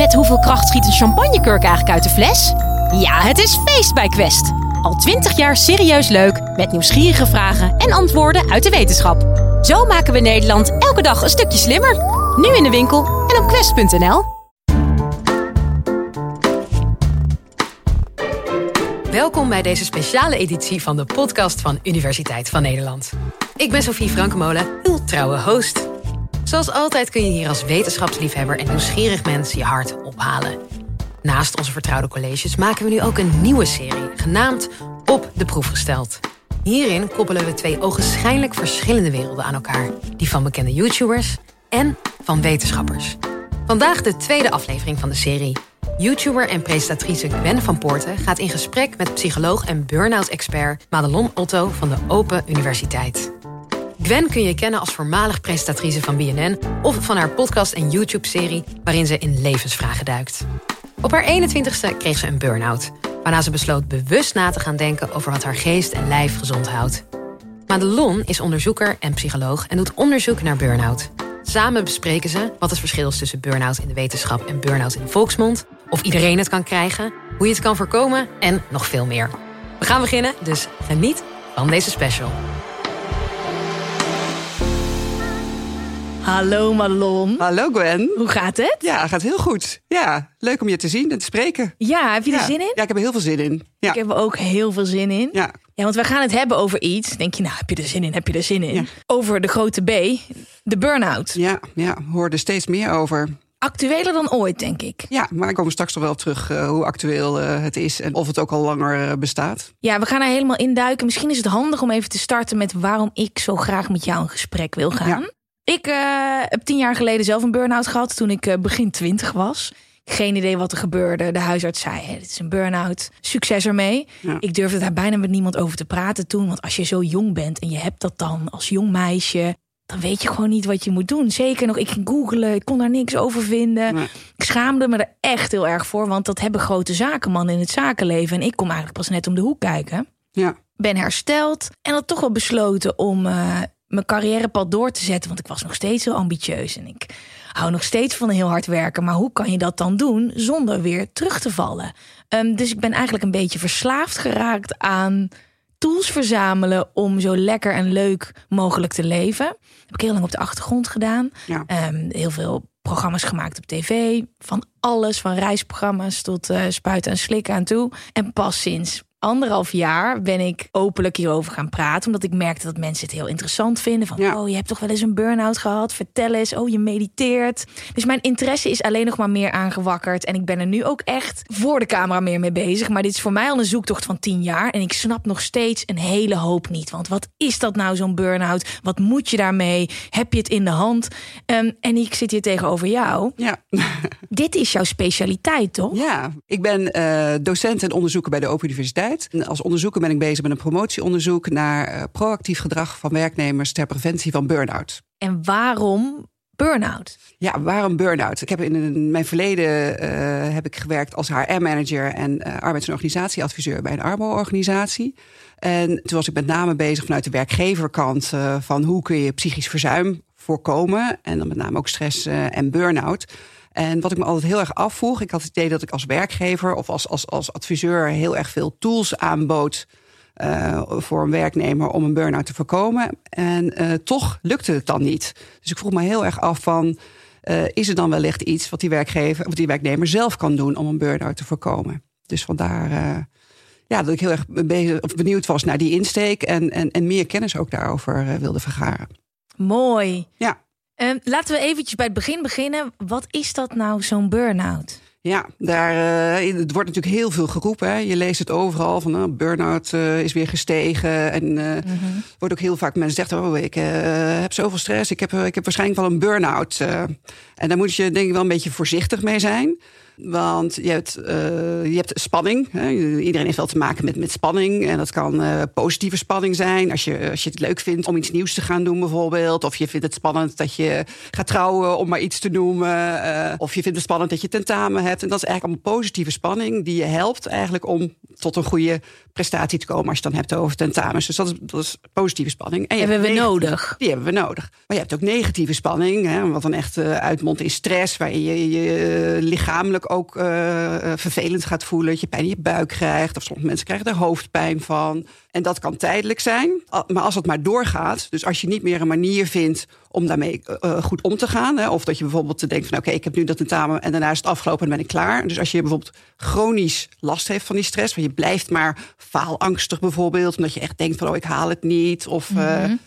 Met hoeveel kracht schiet een champagnekurk eigenlijk uit de fles? Ja, het is feest bij Quest. Al twintig jaar serieus leuk, met nieuwsgierige vragen en antwoorden uit de wetenschap. Zo maken we Nederland elke dag een stukje slimmer. Nu in de winkel en op quest.nl. Welkom bij deze speciale editie van de podcast van Universiteit van Nederland. Ik ben Sophie Frankemolen, uw trouwe host. Zoals altijd kun je hier als wetenschapsliefhebber en nieuwsgierig mens je hart ophalen. Naast onze vertrouwde colleges maken we nu ook een nieuwe serie, genaamd Op de Proef gesteld. Hierin koppelen we twee ogenschijnlijk verschillende werelden aan elkaar. Die van bekende YouTubers en van wetenschappers. Vandaag de tweede aflevering van de serie. YouTuber en presentatrice Gwen van Poorten gaat in gesprek met psycholoog en burn-out-expert Madelon Otto van de Open Universiteit. Gwen kun je kennen als voormalig presentatrice van BNN of van haar podcast en YouTube-serie waarin ze in levensvragen duikt. Op haar 21ste kreeg ze een burn-out, waarna ze besloot bewust na te gaan denken over wat haar geest en lijf gezond houdt. Madelon is onderzoeker en psycholoog en doet onderzoek naar burn-out. Samen bespreken ze wat het verschil is tussen burn-out in de wetenschap en burn-out in de volksmond, of iedereen het kan krijgen, hoe je het kan voorkomen en nog veel meer. We gaan beginnen, dus geniet van deze special. Hallo Madelon. Hallo Gwen. Hoe gaat het? Ja, gaat heel goed. Ja, leuk om je te zien en te spreken. Ja, heb je ja. er zin in? Ja, ik heb er heel veel zin in. Ja. Ik heb er ook heel veel zin in. Ja. Ja, want we gaan het hebben over iets. Denk je, nou, heb je er zin in? Heb je er zin in? Ja. Over de grote B, de burn-out. Ja, ja, er steeds meer over. Actueler dan ooit, denk ik. Ja, maar ik kom straks nog wel terug eh, hoe actueel eh, het is en of het ook al langer eh, bestaat. Ja, we gaan er helemaal induiken. Misschien is het handig om even te starten met waarom ik zo graag met jou in gesprek wil gaan. Ja. Ik eh, heb tien jaar geleden zelf een burn-out gehad toen ik eh, begin twintig was. Geen idee wat er gebeurde. De huisarts zei, "Hé, dit is een burn-out. Succes ermee. Ja. Ik durfde daar bijna met niemand over te praten toen. Want als je zo jong bent en je hebt dat dan als jong meisje... dan weet je gewoon niet wat je moet doen. Zeker nog, ik ging googlen, ik kon daar niks over vinden. Nee. Ik schaamde me er echt heel erg voor. Want dat hebben grote zakenmannen in het zakenleven. En ik kom eigenlijk pas net om de hoek kijken Ja, ben hersteld en had toch wel besloten om eh, mijn carrièrepad door te zetten. Want ik was nog steeds heel ambitieus en ik hou nog steeds van heel hard werken. Maar hoe kan je dat dan doen zonder weer terug te vallen? Ehm, dus ik ben eigenlijk een beetje verslaafd geraakt aan tools verzamelen om zo lekker en leuk mogelijk te leven. heb ik heel lang op de achtergrond gedaan. ja. Ehm, heel veel programma's gemaakt op tv. Van alles, van reisprogramma's tot eh, spuiten en slikken aan toe. En pas sinds anderhalf jaar ben ik openlijk hierover gaan praten. Omdat ik merkte dat mensen het heel interessant vinden. Van, Ja. oh, je hebt toch wel eens een burn-out gehad? Vertel eens. Oh, je mediteert. Dus mijn interesse is alleen nog maar meer aangewakkerd. En ik ben er nu ook echt voor de camera meer mee bezig. Maar dit is voor mij al een zoektocht van tien jaar. En ik snap nog steeds een hele hoop niet. Want wat is dat nou, zo'n burn-out? Wat moet je daarmee? Heb je het in de hand? Ehm, en ik zit hier tegenover jou. Ja. Dit is jouw specialiteit, toch? ja, ik ben eh, docent en onderzoeker bij de Open Universiteit. Als onderzoeker ben ik bezig met een promotieonderzoek naar eh, proactief gedrag van werknemers ter preventie van burn-out. En waarom burn-out? Ja, waarom burn-out? Ik heb in mijn verleden eh, heb ik gewerkt als HR-manager en eh, arbeids- en organisatieadviseur bij een arbo-organisatie. En toen was ik met name bezig vanuit de werkgeverkant van hoe kun je psychisch verzuim voorkomen. En dan met name ook stress en burn-out. En wat ik me altijd heel erg afvroeg, ik had het idee dat ik als werkgever of als, als, als adviseur heel erg veel tools aanbood eh, voor een werknemer om een burn-out te voorkomen. En eh, toch lukte het dan niet. Dus ik vroeg me heel erg af van, eh, is er dan wellicht iets wat die werkgever, wat die werknemer zelf kan doen om een burn-out te voorkomen? Dus vandaar ja, dat ik heel erg bezig, of benieuwd was naar die insteek en, en, en meer kennis ook daarover wilde vergaren. Mooi. Ja. Ehm, laten we eventjes bij het begin beginnen. Wat is dat nou, zo'n burn-out? Ja, daar eh, het wordt natuurlijk heel veel geroepen. Hè. Je leest het overal van uh, burn-out eh, is weer gestegen. En eh wordt ook heel vaak mensen zeggen: Oh, ik heb zoveel stress. Ik heb, ik heb waarschijnlijk wel een burn-out. en daar moet je denk ik wel een beetje voorzichtig mee zijn. Want je hebt, uh, je hebt spanning. Hè? Iedereen heeft wel te maken met, met spanning. En dat kan uh, positieve spanning zijn. Als je, als je het leuk vindt om iets nieuws te gaan doen, bijvoorbeeld. Of je vindt het spannend dat je gaat trouwen, om maar iets te noemen. Uh, of je vindt het spannend dat je tentamen hebt. En dat is eigenlijk allemaal positieve spanning die je helpt eigenlijk om tot een goede prestatie te komen. Als je het dan hebt over tentamens. Dus dat is, dat is positieve spanning. En hebben we nodig. Die hebben we nodig. Maar je hebt ook negatieve spanning. Hè, wat dan echt uitmondt in stress. Waar je je lichamelijk ook uh, vervelend gaat voelen. Dat je pijn in je buik krijgt. Of sommige mensen krijgen er hoofdpijn van. En dat kan tijdelijk zijn. Maar als het maar doorgaat. Dus als je niet meer een manier vindt om daarmee uh, goed om te gaan. Hè, of dat je bijvoorbeeld denkt van oké, ik heb nu dat tentamen en daarna is het afgelopen en ben ik klaar. Dus als je bijvoorbeeld chronisch last heeft van die stress. Want je blijft maar faalangstig bijvoorbeeld. Omdat je echt denkt van oh, ik haal het niet. Of... -hmm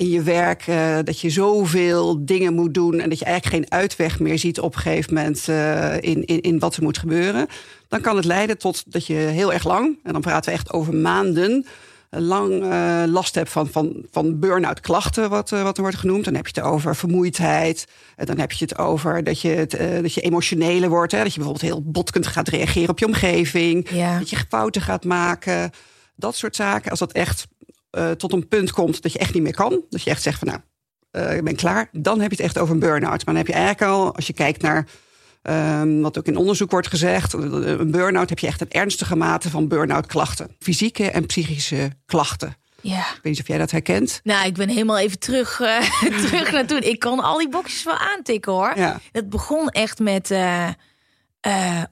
in je werk uh, dat je zoveel dingen moet doen en dat je eigenlijk geen uitweg meer ziet op een gegeven moment uh, in, in, in wat er moet gebeuren, dan kan het leiden tot dat je heel erg lang, en dan praten we echt over maanden, lang uh, last hebt van, van, van burn-out klachten, wat, wat er wordt genoemd. Dan heb je het over vermoeidheid. En dan heb je het over dat je, het, dat je emotioneler wordt. Hè? Dat je bijvoorbeeld heel botkend gaat reageren op je omgeving. Ja. Dat je fouten gaat maken. Dat soort zaken. Als dat echt uh, tot een punt komt dat je echt niet meer kan. Dat je echt zegt van nou, uh, ik ben klaar. Dan heb je het echt over een burn-out. Maar dan heb je eigenlijk al, als je kijkt naar um, wat ook in onderzoek wordt gezegd, een burn-out heb je echt een ernstige mate van burn-out klachten. Fysieke en psychische klachten. Ja. Ik weet niet of jij dat herkent. Nou, ik ben helemaal even terug, uh, terug naar toen. Ik kan al die boxjes wel aantikken hoor. Ja. Het begon echt met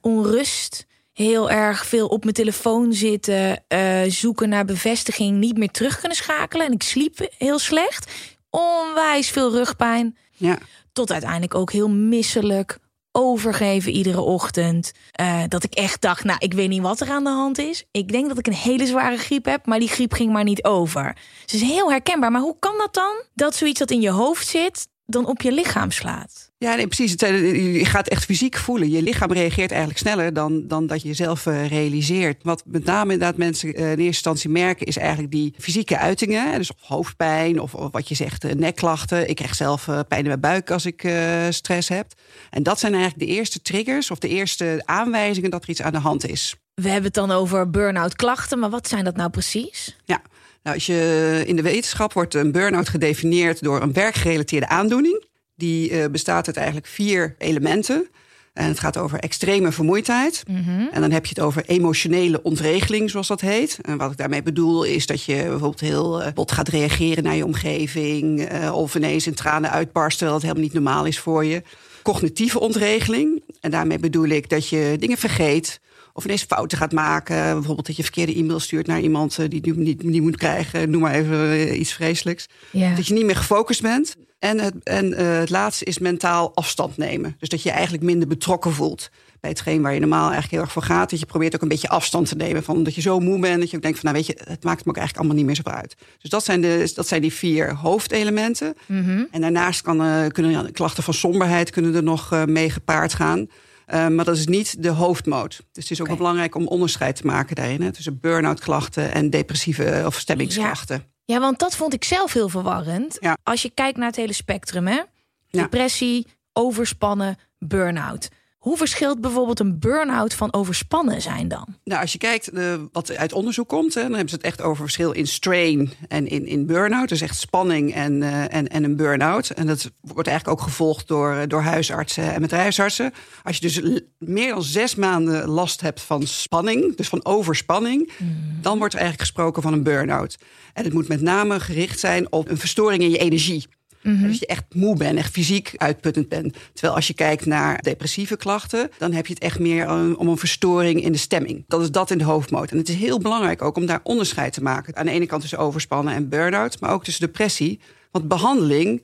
onrust heel erg veel op mijn telefoon zitten, uh, zoeken naar bevestiging, niet meer terug kunnen schakelen. En ik sliep heel slecht, onwijs veel rugpijn. Ja. Tot uiteindelijk ook heel misselijk, overgeven iedere ochtend. Uh, dat ik echt dacht, nou, ik weet niet wat er aan de hand is. Ik denk dat ik een hele zware griep heb, maar die griep ging maar niet over. Dus het is heel herkenbaar. Maar hoe kan dat dan? Dat zoiets dat in je hoofd zit, dan op je lichaam slaat. Ja, nee, precies. Je gaat echt fysiek voelen. Je lichaam reageert eigenlijk sneller dan, dan dat je jezelf uh, realiseert. Wat met name inderdaad mensen uh, in eerste instantie merken... is eigenlijk die fysieke uitingen. Dus of hoofdpijn of, of wat je zegt, uh, nekklachten. Ik krijg zelf pijn in mijn buik als ik stress heb. En dat zijn eigenlijk de eerste triggers... of de eerste aanwijzingen dat er iets aan de hand is. We hebben het dan over burn-out klachten. Maar wat zijn dat nou precies? Ja, nou, als je, in de wetenschap wordt een burn-out gedefinieerd... door een werkgerelateerde aandoening... Die uh, bestaat uit eigenlijk vier elementen. En het gaat over extreme vermoeidheid. Mm -hmm. En dan heb je het over emotionele ontregeling, zoals dat heet. En wat ik daarmee bedoel is dat je bijvoorbeeld heel uh, bot gaat reageren naar je omgeving. Uh, of ineens in tranen uitbarst, terwijl het helemaal niet normaal is voor je. Cognitieve ontregeling. En daarmee bedoel ik dat je dingen vergeet. Of ineens fouten gaat maken. Bijvoorbeeld dat je verkeerde e-mail stuurt naar iemand die het niet, niet moet krijgen. Noem maar even iets vreselijks. Ja. Dat je niet meer gefocust bent. En het, en uh, het laatste is mentaal afstand nemen. Dus dat je eigenlijk minder betrokken voelt bij hetgeen waar je normaal eigenlijk heel erg voor gaat. Dat je probeert ook een beetje afstand te nemen. Van dat je zo moe bent dat je ook denkt van nou weet je, het maakt me ook eigenlijk allemaal niet meer zo uit. Dus dat zijn, de, dat zijn die vier hoofdelementen. Mm -hmm. En daarnaast kan, kunnen klachten van somberheid kunnen er nog mee gepaard gaan. Uh, maar dat is niet de hoofdmoot. Dus het is ook okay. wel belangrijk om onderscheid te maken daarin. Hè, tussen burn-out klachten en depressieve of stemmingsklachten. Ja. Ja, want dat vond ik zelf heel verwarrend. Ja. Als je kijkt naar het hele spectrum, hè? Depressie, overspannen, burn-out. Hoe verschilt bijvoorbeeld een burn-out van overspannen zijn dan? Nou, als je kijkt uh, wat uit onderzoek komt, hè, dan hebben ze het echt over verschil in strain en in, in burn-out. Dus echt spanning en, uh, en, en een burn-out. En dat wordt eigenlijk ook gevolgd door, door huisartsen en bedrijfsartsen. Als je dus meer dan zes maanden last hebt van spanning, dus van overspanning, mm. dan wordt er eigenlijk gesproken van een burn-out. En het moet met name gericht zijn op een verstoring in je energie. Mm -hmm. Dus je echt moe bent, echt fysiek uitputtend bent. Terwijl als je kijkt naar depressieve klachten, dan heb je het echt meer om een verstoring in de stemming. Dat is dat in de hoofdmoot. En het is heel belangrijk ook om daar onderscheid te maken. Aan de ene kant tussen overspannen en burn-out, maar ook tussen depressie. Want behandeling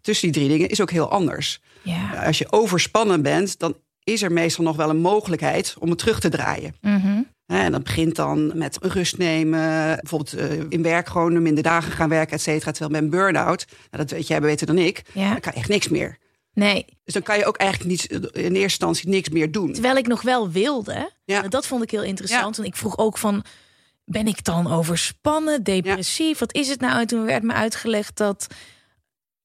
tussen die drie dingen is ook heel anders. Als je overspannen bent, dan is er meestal nog wel een mogelijkheid om het terug te draaien. Mm -hmm. En dat begint dan met rust nemen. Bijvoorbeeld uh, in werk gewoon minder dagen gaan werken, et cetera. Terwijl een burn-out, nou, dat weet jij beter dan ik, ja. dan kan je echt niks meer. Nee. Dus dan kan je ook eigenlijk niet, in eerste instantie niks meer doen. Terwijl ik nog wel wilde. Ja. Dat vond ik heel interessant. Ja. Want ik vroeg ook van, ben ik dan overspannen, depressief? Ja. Wat is het nou? En toen werd me uitgelegd dat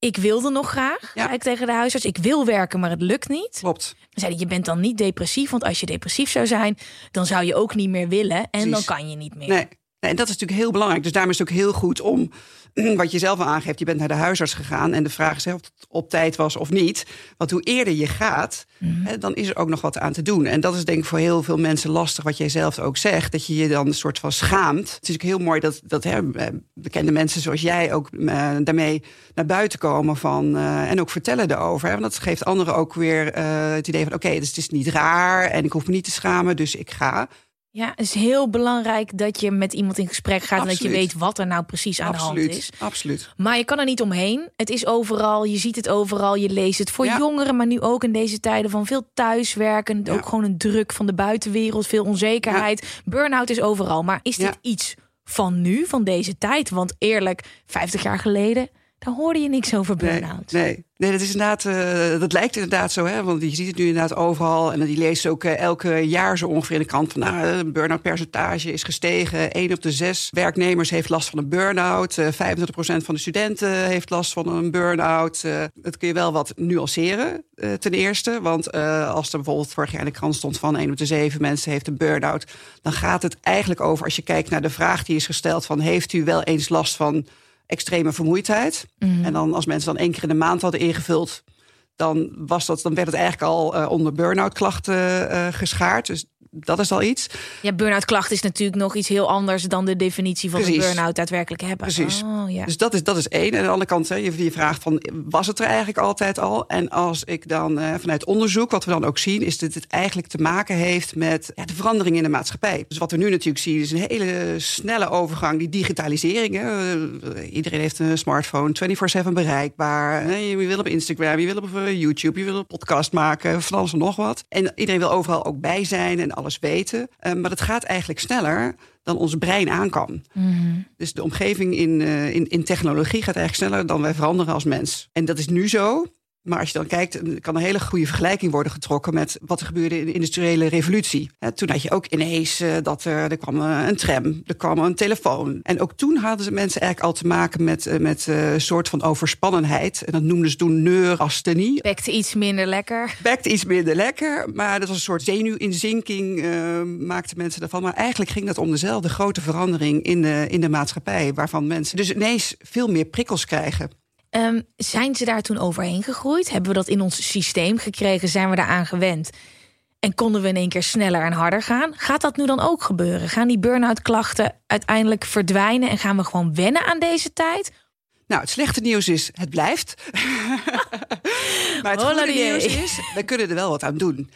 ik wilde nog graag, Ja. zei ik tegen de huisarts. Ik wil werken, maar het lukt niet. Klopt. Dan zei je bent dan niet depressief. Want als je depressief zou zijn, dan zou je ook niet meer willen. En dan kan je niet meer. Nee. Nee, en dat is natuurlijk heel belangrijk. Dus daarom is het ook heel goed om, wat je zelf al aangeeft, je bent naar de huisarts gegaan en de vraag is of het op tijd was of niet. Want hoe eerder je gaat, hè, dan is er ook nog wat aan te doen. En dat is denk ik voor heel veel mensen lastig, wat jij zelf ook zegt, dat je je dan een soort van schaamt. Het is ook heel mooi dat, dat hè, eh, bekende mensen zoals jij ook eh, daarmee naar buiten komen van, eh, en ook vertellen erover. Hè, want dat geeft anderen ook weer eh, het idee van, oké, dus het is niet raar en ik hoef me niet te schamen, dus ik ga. Ja, het is heel belangrijk dat je met iemand in gesprek gaat. En dat je weet wat er nou precies aan de hand is. Absoluut. Maar je kan er niet omheen. Het is overal. Je ziet het overal. Je leest het voor Ja. jongeren, maar nu ook in deze tijden van veel thuiswerken. Ja. Ook gewoon een druk van de buitenwereld, veel onzekerheid. Burn-out is overal. Maar is dit iets van nu, van deze tijd? Want eerlijk, 50 jaar geleden, daar hoorde je niks over burn-out. nee, nee, dat is inderdaad, eh, dat lijkt inderdaad zo, hè? Want je ziet het nu inderdaad overal. En die leest ook eh, elke jaar zo ongeveer in de krant van nou, een burn-out percentage is gestegen. 1 op de zes werknemers heeft last van een burn-out. Eh 25% van de studenten heeft last van een burn-out. Eh, dat kun je wel wat nuanceren, eh, ten eerste. Want eh, als er bijvoorbeeld vorig jaar in de krant stond van 1 op de 7 mensen heeft een burn-out, dan gaat het eigenlijk over als je kijkt naar de vraag die is gesteld van heeft u wel eens last van extreme vermoeidheid. En dan als mensen dan één keer in de maand hadden ingevuld, dan, was dat, dan werd het eigenlijk al eh, onder burn-out klachten eh, geschaard. Dus dat is al iets. Ja, burn-out klacht is natuurlijk nog iets heel anders dan de definitie van Precies. de burn-out daadwerkelijk hebben. Precies. Oh, ja. Dus dat is, dat is één. En aan de andere kant, hè, je, je vraagt van, was het er eigenlijk altijd al? En als ik dan eh, vanuit onderzoek, wat we dan ook zien, is dat het eigenlijk te maken heeft met ja, de verandering in de maatschappij. Dus wat we nu natuurlijk zien, is een hele snelle overgang, die digitalisering. Hè. Eh, iedereen heeft een smartphone, 24-7 bereikbaar. Je wil op Instagram, je wil op eh, YouTube, je wil een podcast maken, van alles en nog wat. En iedereen wil overal ook bij zijn en alles weten. Eh, maar het gaat eigenlijk sneller dan ons brein aan kan. Dus de omgeving in, eh, in, in technologie gaat eigenlijk sneller dan wij veranderen als mens. En dat is nu zo. Maar als je dan kijkt, kan een hele goede vergelijking worden getrokken met wat er gebeurde in de industriële revolutie. Toen had je ook ineens eh, dat er, er kwam eh, een tram, er kwam een telefoon. En ook toen hadden ze mensen eigenlijk al te maken met, eh, met een soort van overspannenheid. En dat noemden ze toen neurasthenie. Bekte iets minder lekker. Bekte iets minder lekker, maar dat was een soort zenuwinzinking, eh maakten mensen daarvan. Maar eigenlijk ging dat om dezelfde grote verandering in de, in de maatschappij, waarvan mensen dus ineens veel meer prikkels krijgen. Ehm, zijn ze daar toen overheen gegroeid? Hebben we dat in ons systeem gekregen? Zijn we daaraan gewend? En konden we in één keer sneller en harder gaan? Gaat dat nu dan ook gebeuren? Gaan die burn-out klachten uiteindelijk verdwijnen en gaan we gewoon wennen aan deze tijd? Nou, het slechte nieuws is, het blijft. maar het goede nieuws is, we kunnen er wel wat aan doen.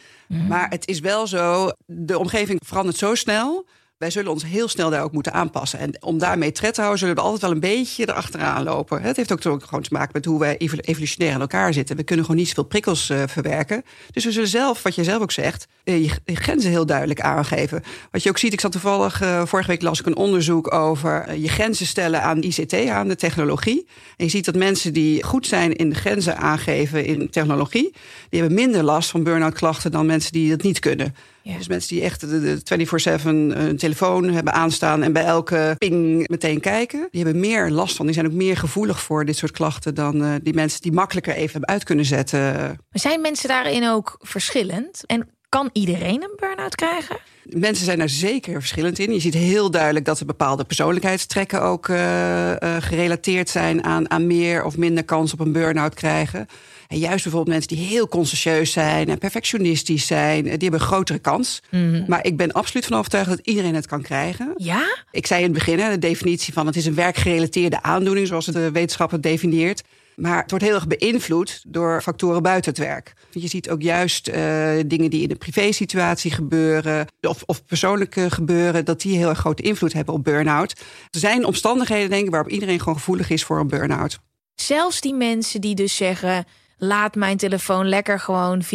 Maar het is wel zo, de omgeving verandert zo snel. Wij zullen ons heel snel daar ook moeten aanpassen. En om daarmee tred te houden, zullen we altijd wel een beetje erachteraan lopen. Het heeft ook gewoon te maken met hoe wij evolu- evolutionair in elkaar zitten. We kunnen gewoon niet zoveel prikkels eh, verwerken. Dus we zullen zelf, wat jij zelf ook zegt, eh, je, grenzen heel duidelijk aangeven. Wat je ook ziet, ik zat toevallig, eh, vorige week las ik een onderzoek over je grenzen stellen aan ICT, aan de technologie. En je ziet dat mensen die goed zijn in de grenzen aangeven in technologie, die hebben minder last van burn-out klachten dan mensen die dat niet kunnen. Ja. Dus mensen die echt de, de 24-7 een telefoon hebben aanstaan en bij elke ping meteen kijken, die hebben meer last van. Die zijn ook meer gevoelig voor dit soort klachten dan eh, die mensen die makkelijker even uit kunnen zetten. Maar zijn mensen daarin ook verschillend? En kan iedereen een burn-out krijgen? Mensen zijn daar zeker verschillend in. Je ziet heel duidelijk dat er bepaalde persoonlijkheidstrekken ook eh, eh, gerelateerd zijn aan, aan meer of minder kans op een burn-out krijgen. En juist bijvoorbeeld mensen die heel consciëntieus zijn en perfectionistisch zijn, eh, die hebben een grotere kans. Maar ik ben absoluut van overtuigd dat iedereen het kan krijgen. Ja? Ik zei in het begin, de definitie van het is een werkgerelateerde aandoening, zoals het de wetenschap het definieert. Maar het wordt heel erg beïnvloed door factoren buiten het werk. Je ziet ook juist eh, dingen die in een privésituatie gebeuren, of, of persoonlijke gebeuren, dat die heel erg grote invloed hebben op burn-out. Er zijn omstandigheden, denk ik, waarop iedereen gewoon gevoelig is voor een burn-out. Zelfs die mensen die dus zeggen... laat mijn telefoon lekker gewoon 24-7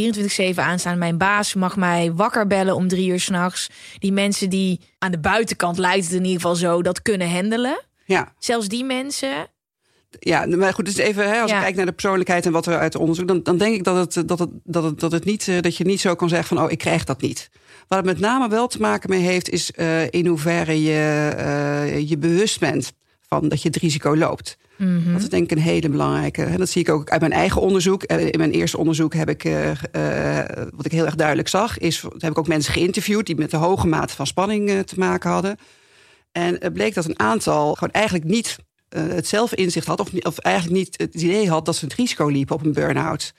aanstaan. Mijn baas mag mij wakker bellen om drie uur s'nachts. Die mensen die aan de buitenkant lijkt het in ieder geval zo... dat kunnen handelen. Ja, Zelfs die mensen... ja maar goed, dus even, hè, als Ja. ik kijk naar de persoonlijkheid en wat er uit onderzoek, dan, dan denk ik dat, het, dat, het, dat, het, dat, het niet, eh, dat je niet zo kan zeggen van, oh, ik krijg dat niet. Waar het met name wel te maken mee heeft, is eh, in hoeverre je eh, je bewust bent van dat je het risico loopt. Mhm. Dat is denk ik een hele belangrijke. En dat zie ik ook uit mijn eigen onderzoek. Eh, In mijn eerste onderzoek heb ik, eh, eh, wat ik heel erg duidelijk zag, is heb ik ook mensen geïnterviewd die met een hoge mate van spanning te maken hadden. En het bleek dat een aantal gewoon eigenlijk niet het zelfinzicht had, of, of eigenlijk niet het idee had dat ze het risico liepen op een burn-out.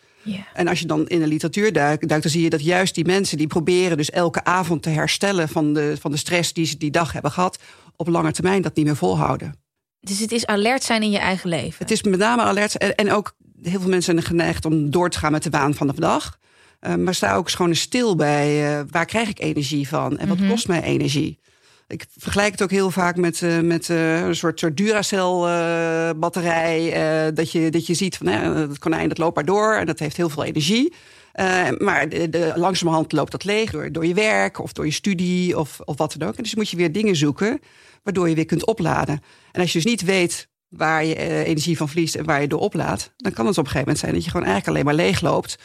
En als je dan in de literatuur duikt, duikt, dan zie je dat juist die mensen die proberen dus elke avond te herstellen van de, van de stress die ze die dag hebben gehad, op lange termijn dat niet meer volhouden. Dus het is alert zijn in je eigen leven. Het is met name alert. En, ook heel veel mensen zijn geneigd om door te gaan met de waan van de dag. Eh, maar sta ook gewoon stil bij eh, waar krijg ik energie van en wat Mhm. kost mij energie. Ik vergelijk het ook heel vaak met, eh, met een soort, soort Duracell-batterij. dat, je, dat je ziet van het konijn dat loopt maar door en dat heeft heel veel energie. Eh, maar de, de, langzamerhand loopt dat leeg door, je werk of door je studie of, of wat dan ook. En dus moet je weer dingen zoeken waardoor je weer kunt opladen. En als je dus niet weet waar je eh, energie van verliest en waar je door oplaadt, dan kan het op een gegeven moment zijn dat je gewoon eigenlijk alleen maar leeg loopt.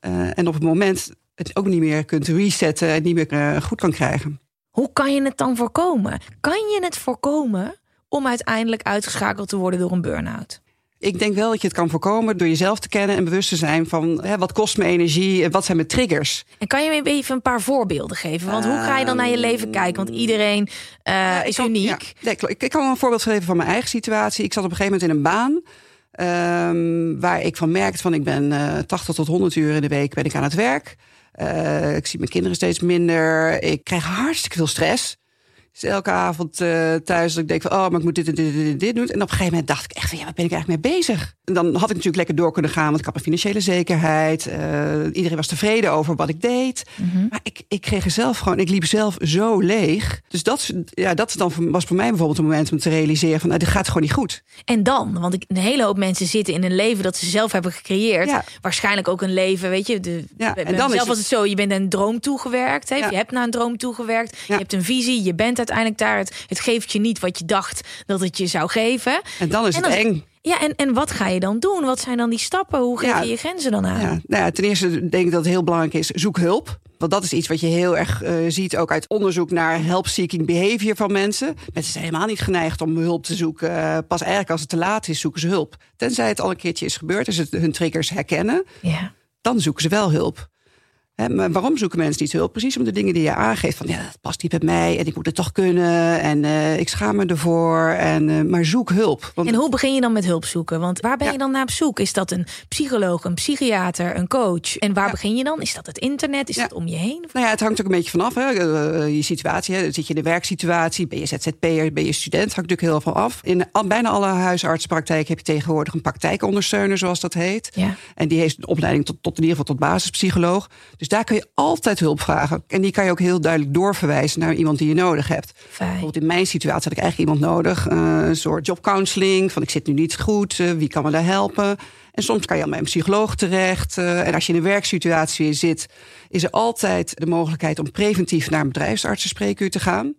Eh, en op het moment het ook niet meer kunt resetten en niet meer goed kan krijgen. Hoe kan je het dan voorkomen? Kan je het voorkomen om uiteindelijk uitgeschakeld te worden door een burn-out? Ik denk wel dat je het kan voorkomen door jezelf te kennen en bewust te zijn van hè, wat kost me energie en wat zijn mijn triggers. En kan je me even een paar voorbeelden geven? Want hoe ga je dan naar je leven kijken? Want iedereen eh, Ja, is kan- uniek. ja. Ik, ik kan wel een voorbeeld geven van mijn eigen situatie. Ik zat op een gegeven moment in een baan. ehm, waar ik van merkte van ik ben eh 80 tot 100 uur in de week ben ik aan het werk. Eh, ik zie mijn kinderen steeds minder. Ik krijg hartstikke veel stress. Dus elke avond eh, thuis dat ik denk van oh, maar ik moet dit en dit, en dit, dit doen. En op een gegeven moment dacht ik echt van ja, waar ben ik eigenlijk mee bezig? En dan had ik natuurlijk lekker door kunnen gaan, want ik had een financiële zekerheid. Eh, iedereen was tevreden over wat ik deed. Maar ik, ik kreeg er zelf gewoon, ik liep zelf zo leeg. Dus dat, ja, dat dan, was voor mij bijvoorbeeld een moment om te realiseren van nou, dit gaat gewoon niet goed. En dan, want ik, een hele hoop mensen zitten in een leven dat ze zelf hebben gecreëerd. Ja. Waarschijnlijk ook een leven, weet je. De, Ja, en dan is mezelf was het- het zo, je bent naar een droom toegewerkt. Hè? Ja. Je hebt naar een droom toegewerkt. Je hebt een visie, je bent uiteindelijk daar. Het, het geeft je niet wat je dacht dat het je zou geven. En dan is En het eng. Ja, en, en wat ga je dan doen? Wat zijn dan die stappen? Hoe geef Ja. je je grenzen dan aan? Ja, nou ja, ten eerste denk ik dat het heel belangrijk is, zoek hulp. Want dat is iets wat je heel erg eh, ziet, ook uit onderzoek naar help-seeking behavior van mensen. Mensen zijn helemaal niet geneigd om hulp te zoeken. Eh, pas eigenlijk als het te laat is, zoeken ze hulp. Tenzij het al een keertje is gebeurd, dus het hun triggers herkennen. Ja. dan zoeken ze wel hulp. Maar waarom zoeken mensen niet hulp? Precies om de dingen die je aangeeft. Van ja, dat past niet bij mij en ik moet het toch kunnen. En eh, ik schaam me ervoor. En, eh, maar zoek hulp. Want En hoe begin je dan met hulp zoeken? Want waar ben Ja. je dan naar op zoek? Is dat een psycholoog, een psychiater, een coach? En waar Ja. begin je dan? Is dat het internet? Is Ja. dat om je heen? nou ja, het hangt ook een beetje vanaf. Hè. eh, je situatie. Hè. Zit je in de werksituatie? Ben je ZZP'er? Ben je student? Hangt natuurlijk heel veel af. In bijna alle huisartsenpraktijken heb je tegenwoordig een praktijkondersteuner, zoals dat heet. Ja. En die heeft een opleiding tot, tot in ieder geval tot basispsycholoog. Dus daar kun je altijd hulp vragen. En die kan je ook heel duidelijk doorverwijzen naar iemand die je nodig hebt. Fijn. Bijvoorbeeld in mijn situatie had ik eigenlijk iemand nodig. eh, een soort jobcounseling. Van ik zit nu niet goed. eh, wie kan me daar helpen? En soms kan je al bij een psycholoog terecht. eh, en als je in een werksituatie zit, is er altijd de mogelijkheid om preventief naar een bedrijfsartsenspreekuur te gaan.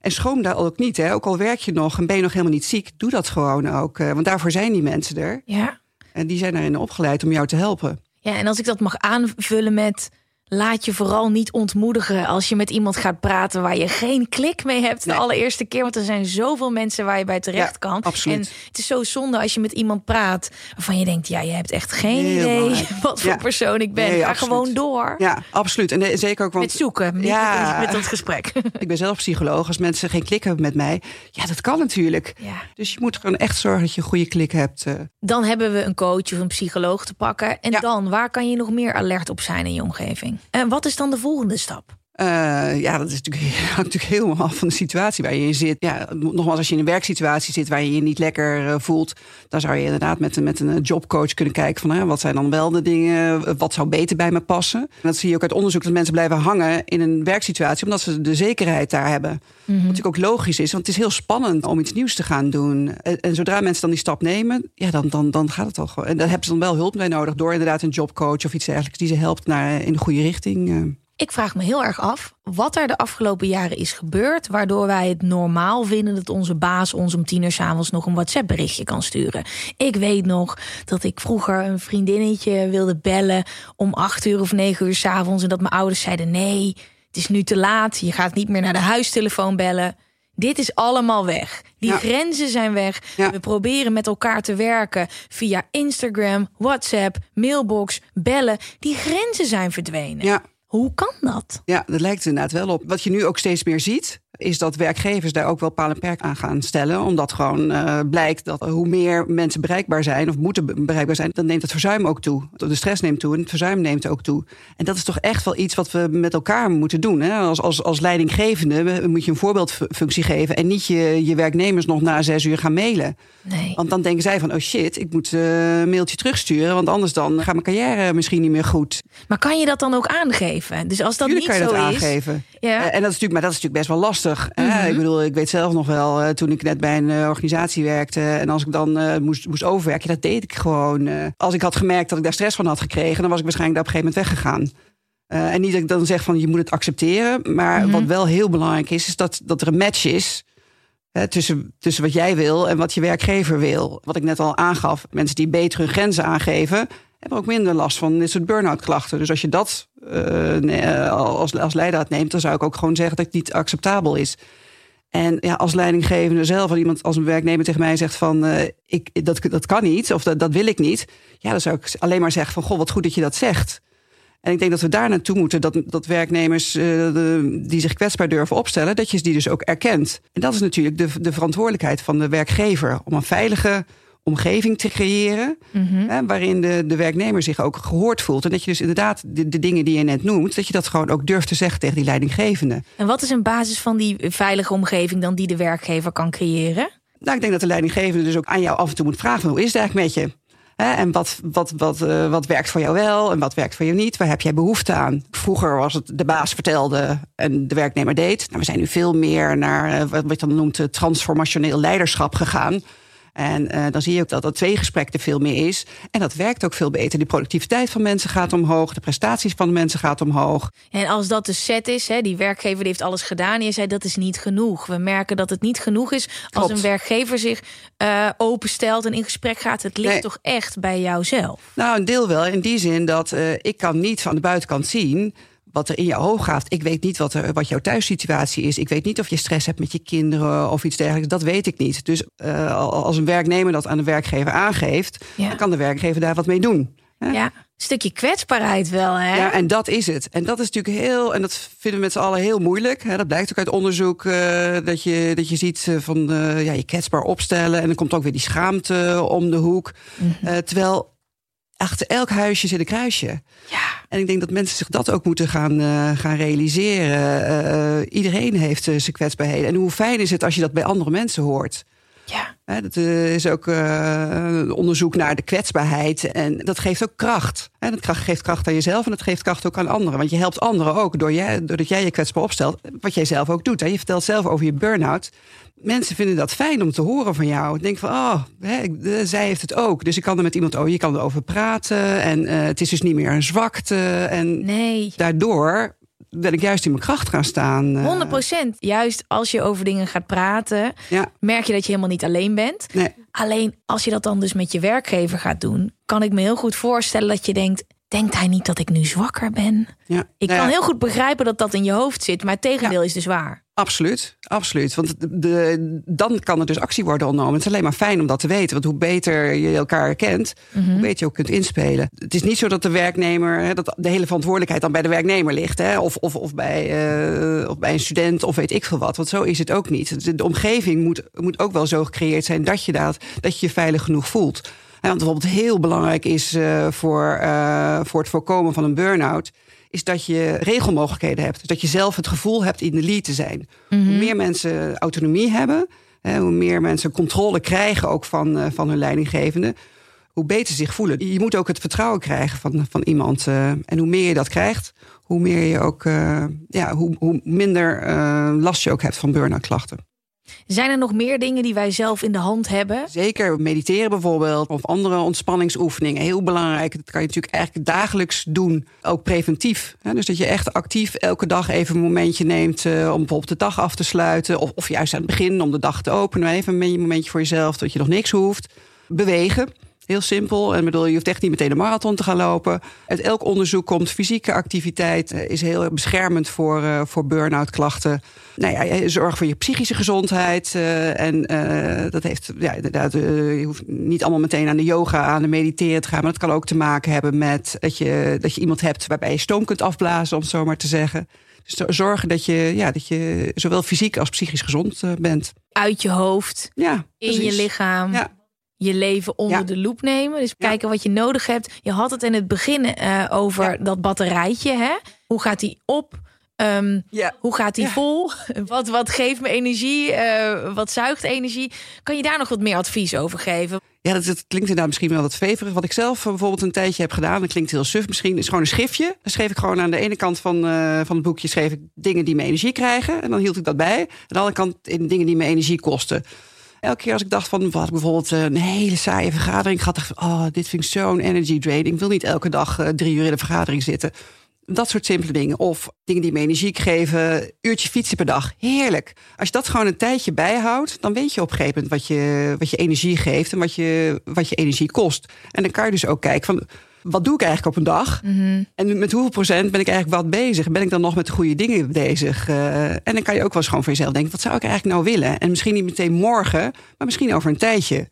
En schroom daar ook niet. Hè? Ook al werk je nog en ben je nog helemaal niet ziek, doe dat gewoon ook. want daarvoor zijn die mensen er. Ja. En die zijn erin opgeleid om jou te helpen. Ja, en als ik dat mag aanvullen met. Laat je vooral niet ontmoedigen als je met iemand gaat praten waar je geen klik mee hebt de Nee. allereerste keer. Want er zijn zoveel mensen waar je bij terecht Ja, kan. absoluut. En het is zo zonde als je met iemand praat waarvan je denkt, ja, je hebt echt geen idee wat voor Ja. persoon ik ben. Nee, Ga absoluut. gewoon door. Ja, absoluut. En eh, zeker ook want Met zoeken, niet Ja. met, met ons gesprek. ik ben zelf psycholoog. Als mensen geen klik hebben met mij, ja, dat kan natuurlijk. Ja. Dus je moet gewoon echt zorgen dat je een goede klik hebt. eh. Dan hebben we een coach of een psycholoog te pakken. En dan, waar kan je nog meer alert op zijn in je omgeving? En wat is dan de volgende stap? Eh, ja, dat is natuurlijk, hangt natuurlijk helemaal af van de situatie waar je in zit. Ja, nogmaals, als je in een werksituatie zit waar je je niet lekker eh, voelt, dan zou je inderdaad met, een- met een jobcoach kunnen kijken van hè, wat zijn dan wel de dingen, eh, wat zou beter bij me passen. En dat zie je ook uit onderzoek dat mensen blijven hangen in een werksituatie omdat ze de zekerheid daar hebben. Wat natuurlijk ook logisch is, want het is heel spannend om iets nieuws te gaan doen. En, en zodra mensen dan die stap nemen, ja, dan, dan, dan gaat het al gewoon. En daar hebben ze dan wel hulp bij nodig door inderdaad een jobcoach of iets dergelijks die ze helpt naar, in de goede richting. Ik vraag me heel erg af wat er de afgelopen jaren is gebeurd... waardoor wij het normaal vinden dat onze baas ons om tien uur 's avonds nog een WhatsApp-berichtje kan sturen. Ik weet nog dat ik vroeger een vriendinnetje wilde bellen om acht uur of negen uur 's avonds... en dat mijn ouders zeiden nee, het is nu te laat, je gaat niet meer naar de huistelefoon bellen... dit is allemaal weg. Die Ja. grenzen zijn weg. Ja. We proberen met elkaar te werken via Instagram, WhatsApp, mailbox, bellen. Die grenzen zijn verdwenen. Ja, Hoe kan dat? Ja, dat lijkt er inderdaad wel op. Wat je nu ook steeds meer ziet, is dat werkgevers daar ook wel paal en perk aan gaan stellen. Omdat gewoon eh, blijkt dat hoe meer mensen bereikbaar zijn of moeten be- bereikbaar zijn, dan neemt het verzuim ook toe. De stress neemt toe en het verzuim neemt ook toe. En dat is toch echt wel iets wat we met elkaar moeten doen. Hè? Als, als, als leidinggevende moet je een voorbeeldfunctie geven en niet je, je werknemers nog na zes uur gaan mailen. Nee. Want dan denken zij van, oh shit, ik moet eh, een mailtje terugsturen, want anders dan gaat mijn carrière misschien niet meer goed. Maar kan je dat dan ook aangeven? Dus als dat Tuurlijk niet kan je zo dat is. aangeven. Ja. Eh, en dat is natuurlijk, maar dat is natuurlijk best wel lastig. Hè. Mhm. Ik bedoel, ik weet zelf nog wel, eh, toen ik net bij een eh, organisatie werkte. En als ik dan eh, moest, moest overwerken, dat deed ik gewoon. als ik had gemerkt dat ik daar stress van had gekregen, dan was ik waarschijnlijk daar op een gegeven moment weggegaan. En niet dat ik dan zeg van je moet het accepteren. Maar Mhm. wat wel heel belangrijk is, is dat, dat er een match is. Hè, tussen, tussen wat jij wil en wat je werkgever wil. Wat ik net al aangaf, mensen die beter hun grenzen aangeven, hebben ook minder last van dit soort burn-out klachten. Dus als je dat eh, eh, als, als leidraad neemt, dan zou ik ook gewoon zeggen dat het niet acceptabel is. En ja, als leidinggevende zelf, als iemand als een werknemer tegen mij zegt van eh, ik, dat, dat kan niet of dat, dat wil ik niet, ja, dan zou ik alleen maar zeggen van goh, wat goed dat je dat zegt. En ik denk dat we daar naartoe moeten, dat, dat werknemers die zich kwetsbaar durven opstellen, dat je die dus ook erkent. En dat is natuurlijk de, de verantwoordelijkheid van de werkgever om een veilige omgeving te creëren, Mhm. hè, waarin de, de werknemer zich ook gehoord voelt. En dat je dus inderdaad de, de dingen die je net noemt, dat je dat gewoon ook durft te zeggen tegen die leidinggevende. En wat is een basis van die veilige omgeving dan die de werkgever kan creëren? Nou, ik denk dat de leidinggevende dus ook aan jou af en toe moet vragen: van, hoe is het eigenlijk met je? Hè, en wat, wat, wat, eh, wat werkt voor jou wel en wat werkt voor jou niet? Waar heb jij behoefte aan? Vroeger was het de baas vertelde en de werknemer deed. Nou, we zijn nu veel meer naar eh, wat je dan noemt eh, transformationeel leiderschap gegaan. En eh, dan zie je ook dat dat tweegesprek er veel meer is. En dat werkt ook veel beter. De productiviteit van mensen gaat omhoog. De prestaties van de mensen gaat omhoog. En als dat de set is, hè, die werkgever die heeft alles gedaan. Je zei dat is niet genoeg. We merken dat het niet genoeg is als Klopt. een werkgever zich eh, openstelt en in gesprek gaat. Het ligt Nee. toch echt bij jouzelf. Nou, een deel wel. In die zin dat eh, ik kan niet van de buitenkant zien wat er in je hoofd gaat. Ik weet niet wat, er, wat jouw thuissituatie is. Ik weet niet of je stress hebt met je kinderen of iets dergelijks. Dat weet ik niet. Dus eh, als een werknemer dat aan de werkgever aangeeft... Ja. dan kan de werkgever daar wat mee doen. Hè? Ja, een stukje kwetsbaarheid wel, hè? Ja, en dat is het. En dat is natuurlijk heel, en dat vinden we met z'n allen heel moeilijk. Hè. Dat blijkt ook uit onderzoek eh, dat, je, dat je ziet eh, van ja, je kwetsbaar opstellen. En dan komt ook weer die schaamte om de hoek. Eh, terwijl achter elk huisje zit een kruisje. Ja. En ik denk dat mensen zich dat ook moeten gaan, eh, gaan realiseren. Eh, eh, iedereen heeft zijn kwetsbaarheden. En hoe fijn is het als je dat bij andere mensen hoort? Ja. Hè, dat eh, is ook eh, onderzoek naar de kwetsbaarheid. En dat geeft ook kracht. Hè, dat kracht, geeft kracht aan jezelf en dat geeft kracht ook aan anderen. Want je helpt anderen ook door jij, doordat jij je kwetsbaar opstelt. Wat jij zelf ook doet. Hè. Je vertelt zelf over je burn-out. Mensen vinden dat fijn om te horen van jou. Ik denk van, oh, eh, zij heeft het ook. Dus ik kan er met iemand, oh, je kan erover praten. En het is dus niet meer een zwakte. En Nee. daardoor ben ik juist in mijn kracht gaan staan. eh. 100 procent. Juist als je over dingen gaat praten, Ja, merk je dat je helemaal niet alleen bent. nee. Alleen als je dat dan dus met je werkgever gaat doen, kan ik me heel goed voorstellen dat je denkt: denkt hij niet dat ik nu zwakker ben? Ja. Ik Nou kan ja. heel goed begrijpen dat dat in je hoofd zit, maar het tegendeel is dus waar. Absoluut, absoluut. Want de, de- dan kan er dus actie worden ondernomen. Het is alleen maar fijn om dat te weten. Want hoe beter je elkaar kent, Mhm. hoe beter je ook kunt inspelen. Het is niet zo dat de werknemer, hè, dat de hele verantwoordelijkheid dan bij de werknemer ligt. Hè, of, of, of, bij, eh, of bij een student of weet ik veel wat. Want zo is het ook niet. De, de omgeving moet, moet ook wel zo gecreëerd zijn dat je, dat, dat je je veilig genoeg voelt. Wat bijvoorbeeld heel belangrijk is eh, voor, eh, voor het voorkomen van een burn-out is dat je regelmogelijkheden hebt. Dus dat je zelf het gevoel hebt in de lead te zijn. Hoe meer mensen autonomie hebben, hoe meer mensen controle krijgen ook van, eh, van hun leidinggevende, hoe beter ze zich voelen. Je moet ook het vertrouwen krijgen van, van iemand. en hoe meer je dat krijgt, hoe meer je ook, ja, hoe, hoe minder last je ook hebt van burn-out klachten. Zijn er nog meer dingen die wij zelf in de hand hebben? Zeker mediteren bijvoorbeeld of andere ontspanningsoefeningen. Heel belangrijk. Dat kan je natuurlijk eigenlijk dagelijks doen. Ook preventief. Dus dat je echt actief elke dag even een momentje neemt eh, om bijvoorbeeld de dag af te sluiten. Of, of juist aan het begin om de dag te openen. Even een momentje voor jezelf dat je nog niks hoeft. Bewegen. Heel simpel. En bedoel, je hoeft echt niet meteen een marathon te gaan lopen. Uit elk onderzoek komt fysieke activiteit uh, is heel beschermend voor, uh, voor burn-out klachten. Nou ja, zorg voor je psychische gezondheid. Uh, en dat heeft ja, inderdaad, je hoeft niet allemaal meteen aan de yoga, aan de mediteren te gaan. Maar dat kan ook te maken hebben met dat je, dat je iemand hebt waarbij je stoom kunt afblazen, om het zo maar te zeggen. Dus zorgen dat je, ja, dat je zowel fysiek als psychisch gezond bent. Uit je hoofd, ja, in je lichaam. Ja je leven onder ja. de loep nemen. Dus kijken wat je nodig hebt. Je had het in het begin uh, over ja. dat batterijtje. Hè? Hoe gaat die op? Um, ja. Hoe gaat die vol? Wat, wat geeft me energie? Uh, wat zuigt energie? Kan je daar nog wat meer advies over geven? Ja, dat, dat klinkt inderdaad misschien wel wat veverig. Wat ik zelf bijvoorbeeld een tijdje heb gedaan, dat klinkt heel suf misschien, is gewoon een schriftje. Dan schreef ik gewoon aan de ene kant van, uh, van het boekje schreef ik dingen die me energie krijgen. En dan hield ik dat bij. Aan de andere kant in dingen die me energie kosten. Elke keer als ik dacht van, wat bijvoorbeeld een hele saaie vergadering dacht oh, dit vind ik zo'n energy drain. Ik wil niet elke dag uh, drie uur in de vergadering zitten. Dat soort simpele dingen. Of dingen die me energie geven. Uurtje fietsen per dag. Heerlijk. Als je dat gewoon een tijdje bijhoudt, dan weet je op een gegeven moment wat je, wat je energie geeft en wat je, wat je energie kost. En dan kan je dus ook kijken van wat doe ik eigenlijk op een dag? Mm -hmm. En met hoeveel procent ben ik eigenlijk wat bezig? Ben ik dan nog met de goede dingen bezig? Uh, en dan kan je ook wel eens gewoon voor jezelf denken: wat zou ik eigenlijk nou willen? En misschien niet meteen morgen, maar misschien over een tijdje.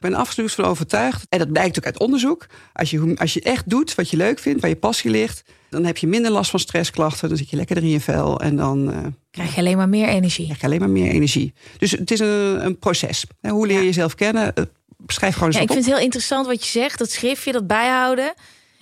Ik ben absoluut van overtuigd. En dat blijkt ook uit onderzoek. Als je, als je echt doet wat je leuk vindt, waar je passie ligt, dan heb je minder last van stressklachten. Dan zit je lekkerder in je vel. En dan uh, krijg je alleen maar meer energie. Krijg je alleen maar meer energie. Dus het is een, een proces. Hoe leer je jezelf kennen? Schrijf gewoon eens ja, ik op. vind het heel interessant wat je zegt. Dat schriftje, dat bijhouden.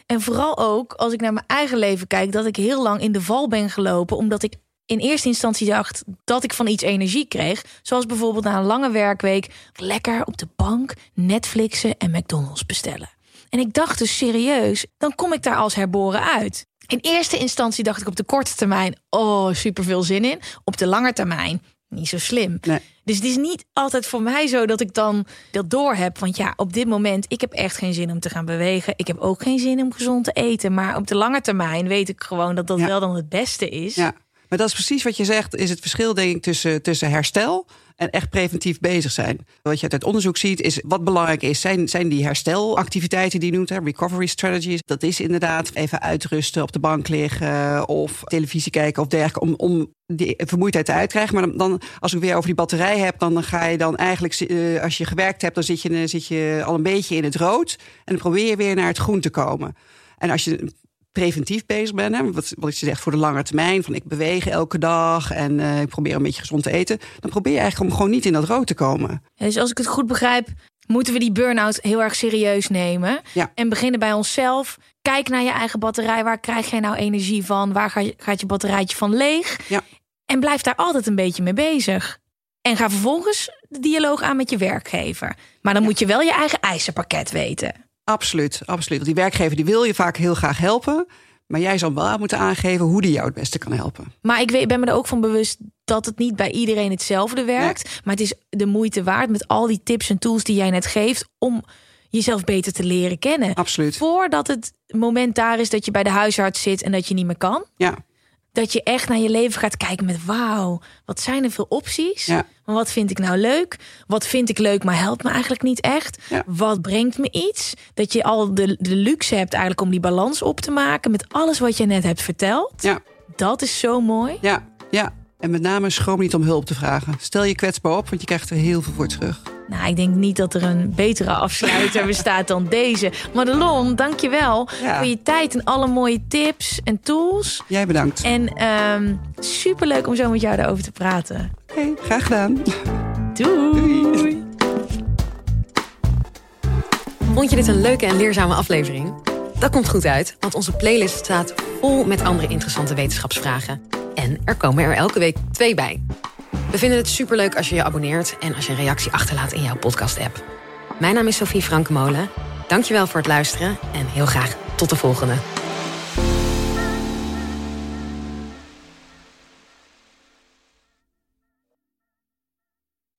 En vooral ook als ik naar mijn eigen leven kijk, dat ik heel lang in de val ben gelopen. Omdat ik in eerste instantie dacht dat ik van iets energie kreeg. Zoals bijvoorbeeld na een lange werkweek lekker op de bank Netflixen en McDonald's bestellen. En ik dacht dus serieus, dan kom ik daar als herboren uit. In eerste instantie dacht ik op de korte termijn, oh, super veel zin in. Op de lange termijn, niet zo slim. Nee. Dus het is niet altijd voor mij zo dat ik dan dat door heb. Want ja, op dit moment, ik heb echt geen zin om te gaan bewegen. Ik heb ook geen zin om gezond te eten. Maar op de lange termijn weet ik gewoon dat dat Ja. wel dan het beste is. Ja, maar dat is precies wat je zegt, is het verschil denk ik tussen, tussen herstel en echt preventief bezig zijn. Wat je uit onderzoek ziet, is wat belangrijk is, zijn, zijn die herstelactiviteiten die je noemt, hè, recovery strategies. Dat is inderdaad even uitrusten, op de bank liggen of televisie kijken of dergelijke, om, om die vermoeidheid te krijgen. Maar dan, dan, als ik weer over die batterij heb, dan ga je dan eigenlijk, eh, als je gewerkt hebt, dan zit je, zit je al een beetje in het rood. En dan probeer je weer naar het groen te komen. En als je preventief bezig bent, hè, wat, wat je zegt voor de lange termijn, van ik beweeg elke dag en eh, ik probeer een beetje gezond te eten, dan probeer je eigenlijk om gewoon niet in dat rood te komen. Ja, Dus als ik het goed begrijp, moeten we die burn-out heel erg serieus nemen. Ja. En beginnen bij onszelf. Kijk naar je eigen batterij. Waar krijg jij nou energie van? Waar ga je- gaat je batterijtje van leeg? Ja. En blijf daar altijd een beetje mee bezig. En ga vervolgens de dialoog aan met je werkgever. Maar dan moet je wel je eigen eisenpakket weten. Absoluut, absoluut. Want die werkgever die wil je vaak heel graag helpen, maar jij zal wel moeten aangeven hoe die jou het beste kan helpen. Maar ik weet, ben me er ook van bewust dat het niet bij iedereen hetzelfde werkt. Maar het is de moeite waard met al die tips en tools die jij net geeft om jezelf beter te leren kennen. Absoluut. Voordat het moment daar is dat je bij de huisarts zit en dat je niet meer kan. Ja, Dat je echt naar je leven gaat kijken met wauw, wat zijn er veel opties? Ja. Maar wat vind ik nou leuk? Wat vind ik leuk, maar helpt me eigenlijk niet echt? Ja. Wat brengt me iets? Dat je al de, de luxe hebt eigenlijk om die balans op te maken met alles wat je net hebt verteld. ja, Dat is zo mooi. ja, ja. En met name schroom niet om hulp te vragen. Stel je kwetsbaar op, want je krijgt er heel veel voor terug. Nou, ik denk niet dat er een betere afsluiter bestaat dan deze. Madelon, dank je wel Ja. voor je tijd en alle mooie tips en tools. Jij bedankt. En ehm superleuk om zo met jou daarover te praten. Hey, graag gedaan. Doei. Vond je dit een leuke en leerzame aflevering? Dat komt goed uit, want onze playlist staat vol met andere interessante wetenschapsvragen. En er komen er elke week twee bij. We vinden het superleuk als je je abonneert en als je een reactie achterlaat in jouw podcast-app. Mijn naam is Sophie Frankemolen. Dankjewel voor het luisteren en heel graag tot de volgende.